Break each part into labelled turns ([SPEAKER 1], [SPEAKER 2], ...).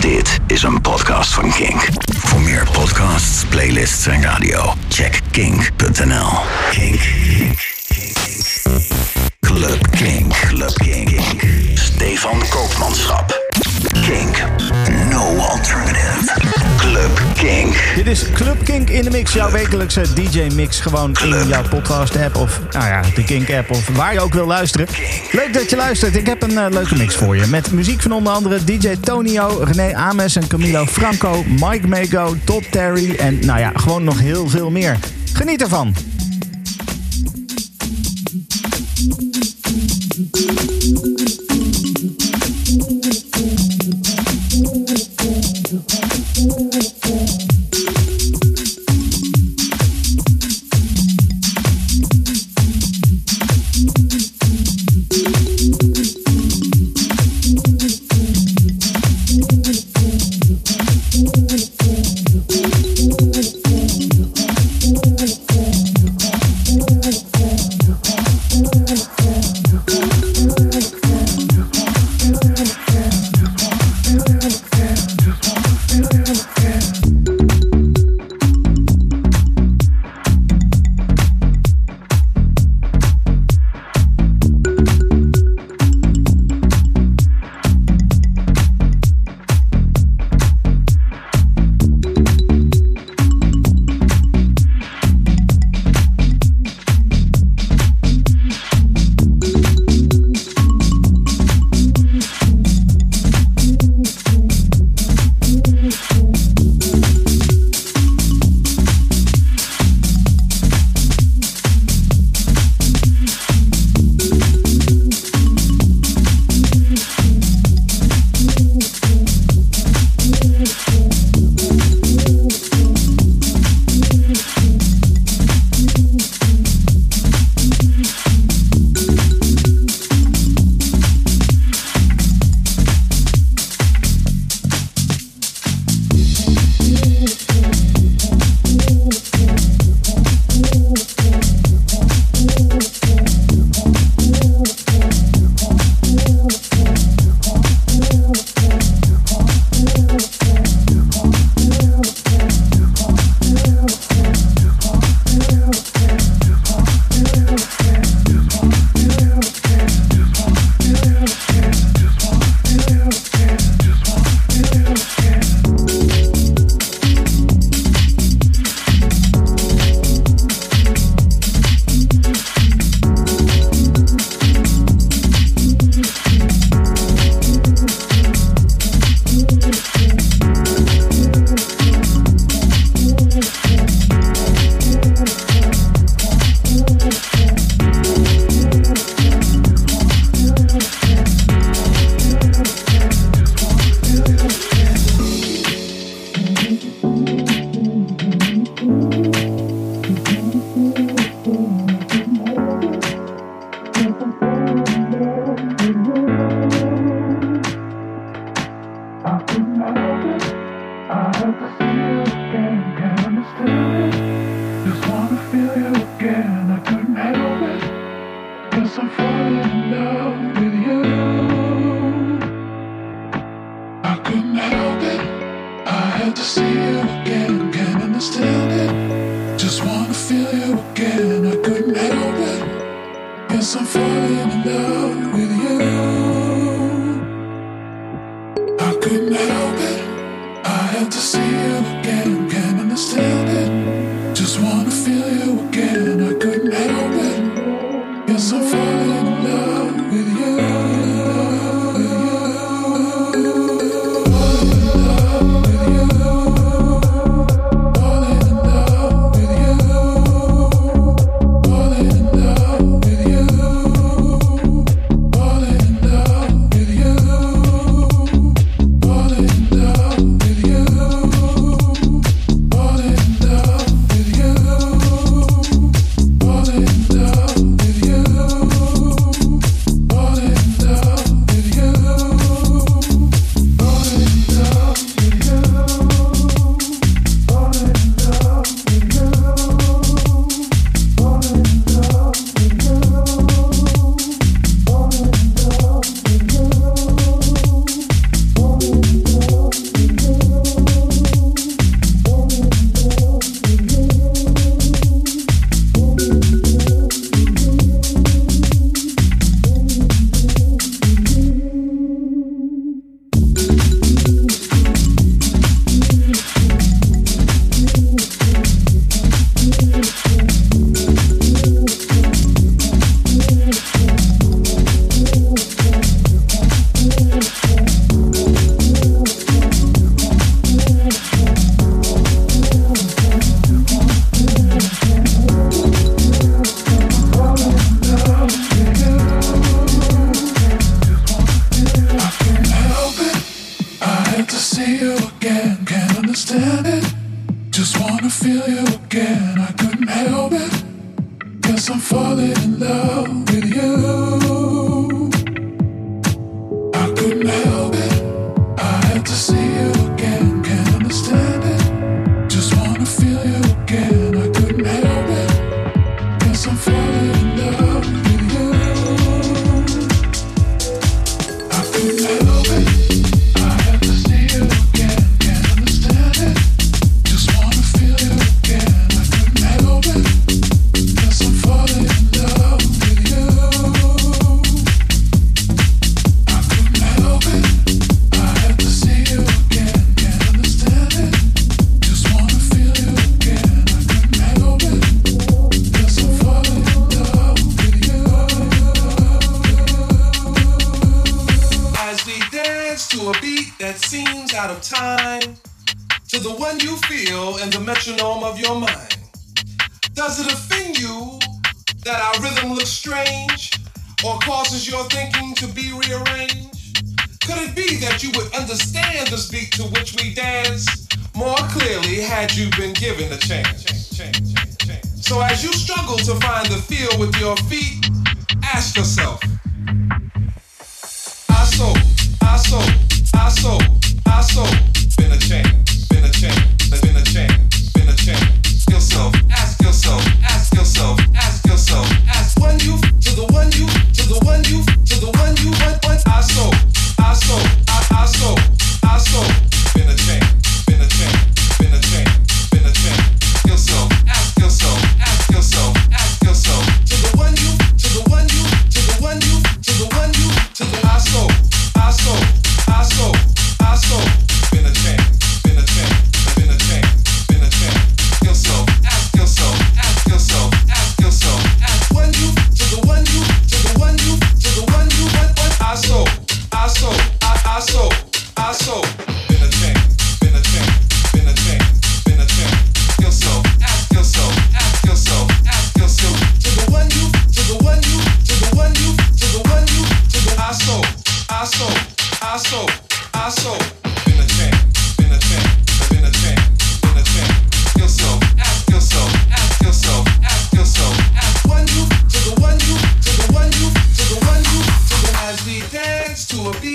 [SPEAKER 1] Dit is een podcast van Kink. Voor meer podcasts, playlists en radio, check kink.nl. Kink. Club Kink. Club Kink. Stefan Koopmanschap. Kink. No alternative. Club Kink.
[SPEAKER 2] Dit is Club Kink in de Mix, jouw wekelijkse DJ-mix. Gewoon in jouw podcast-app of nou ja, de Kink-app of waar je ook wil luisteren. Leuk dat je luistert. Ik heb een eh, leuke mix voor je. Met muziek van onder andere DJ Tonio, René Ames en Camilo Franco, Mike Mago, Todd Terry en nou ja, gewoon nog heel veel meer. Geniet ervan.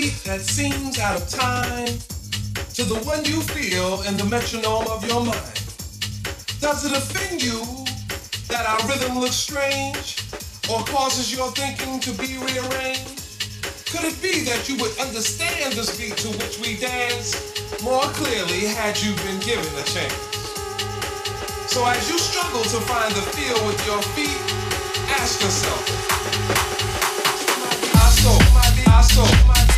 [SPEAKER 3] beat that seems out of time
[SPEAKER 4] to the one you feel in the metronome of your mind? Does it offend you that our rhythm looks strange or causes your thinking to be rearranged? Could it be that you would understand this beat to which we dance more clearly had you been given a chance? So as you struggle to find the feel with your feet, ask yourself, I saw. I saw.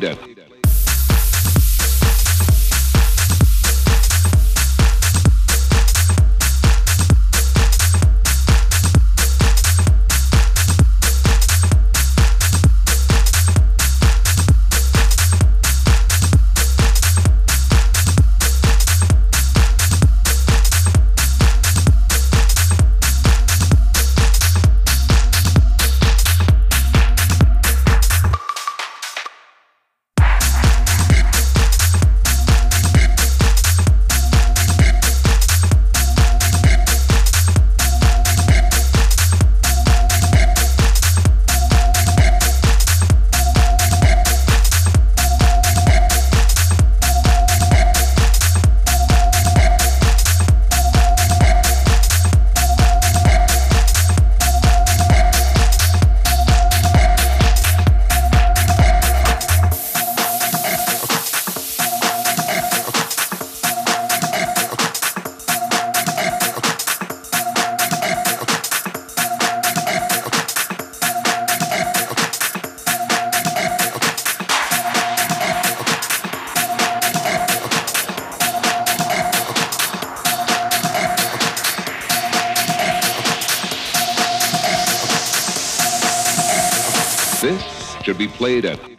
[SPEAKER 4] should
[SPEAKER 5] played at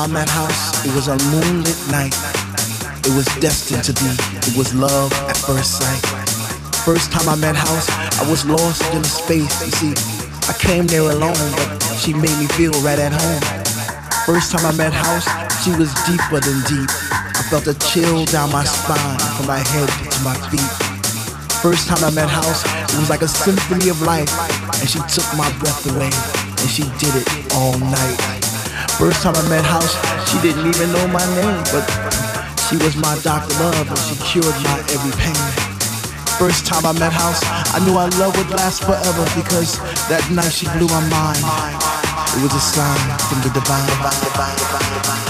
[SPEAKER 5] I met House, it was a moonlit night. It was destined to be. It was love at first sight. First time I met House, I was lost in the space. You see, I came there alone, but she made me feel right at home. First time I met House, she was deeper than deep. I felt a chill down my spine, from my head to my feet. First time I met House, it was like a symphony of life, and she took my breath away, and she did it all night. First time I met House, she didn't even know my name, but she was my doctor love, and she cured my every pain. First time I met House, I knew our love would last forever because that night she blew my mind. It was a sign from the divine.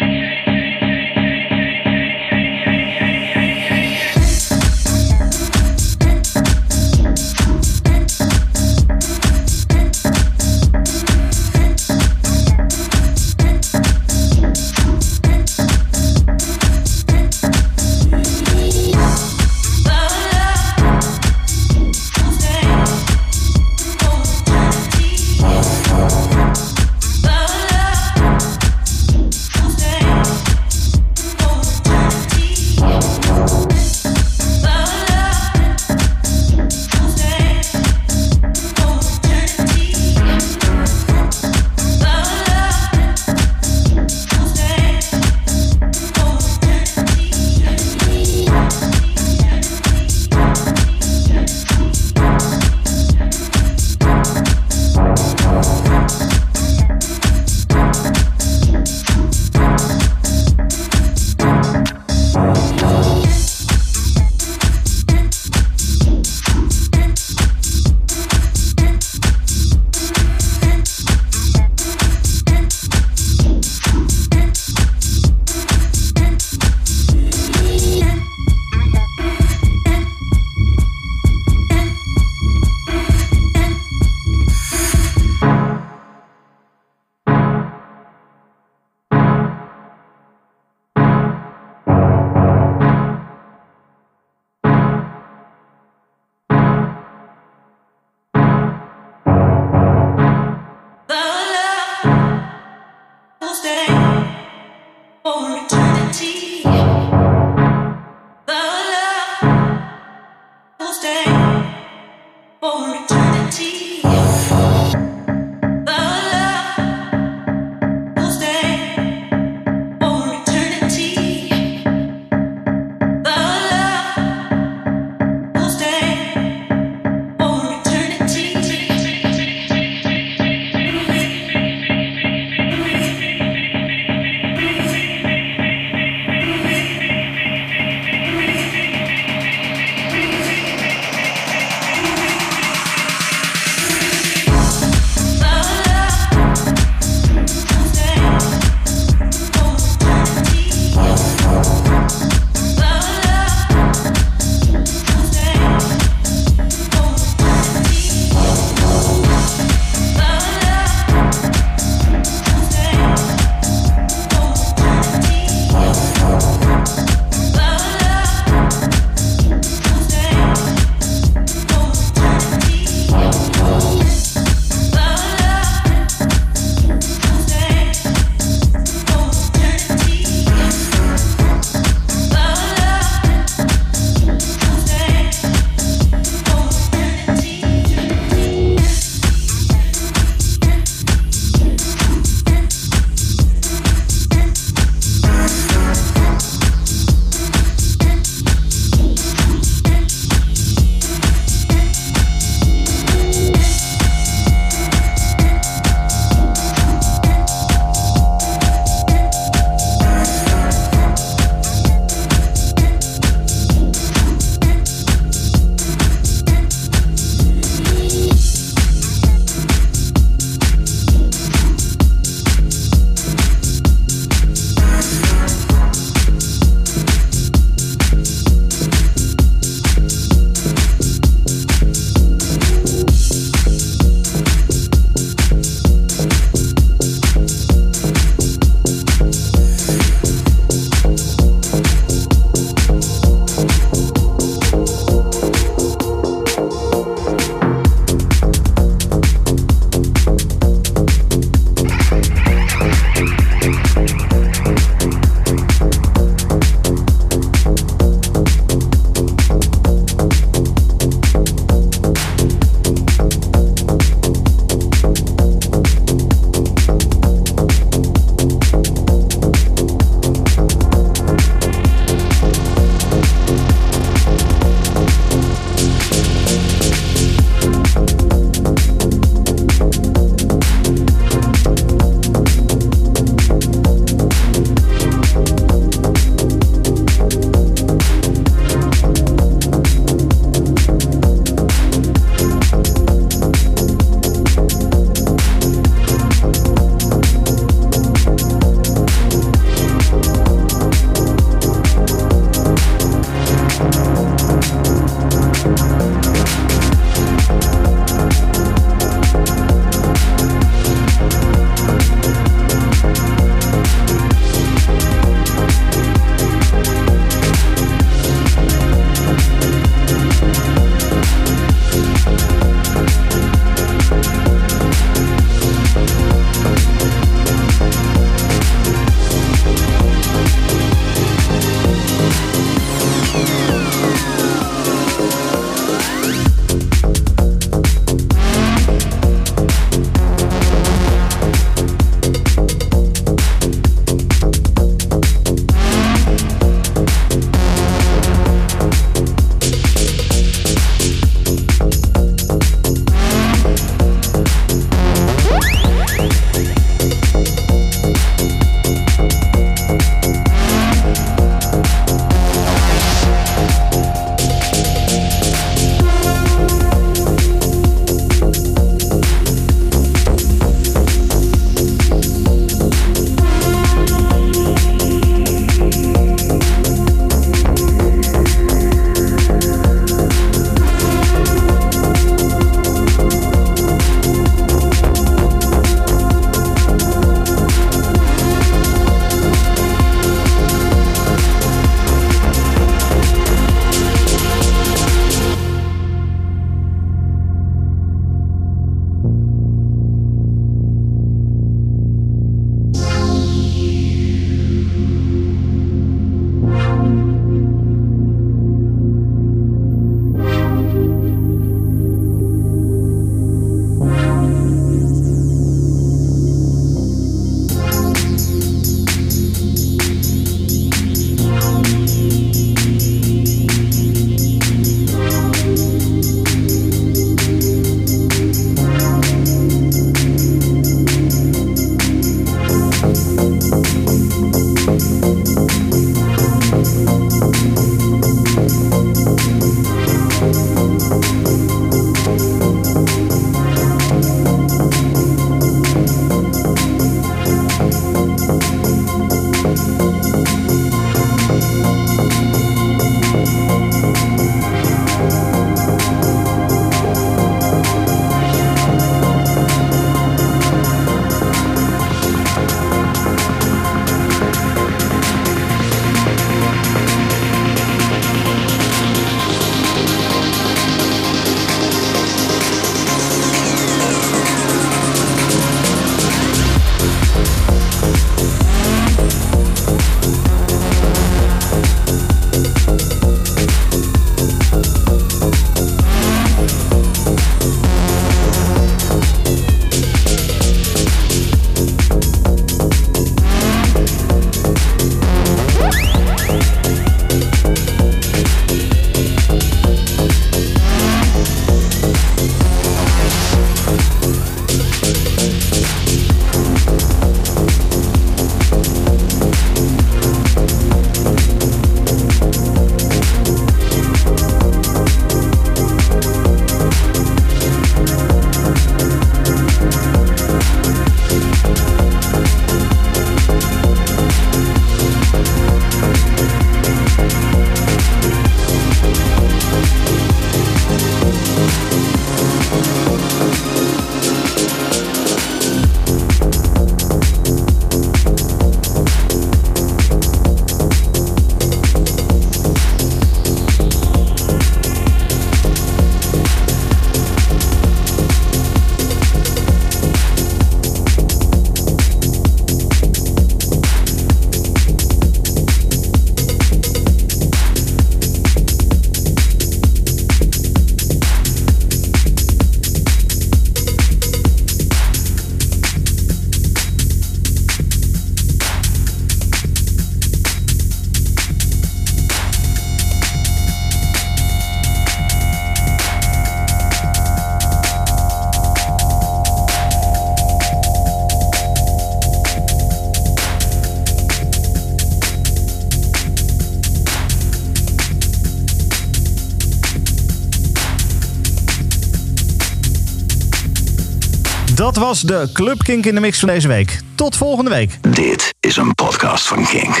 [SPEAKER 6] Dat was de Club Kink in de Mix van deze week. Tot volgende week.
[SPEAKER 1] Dit is een podcast van Kink.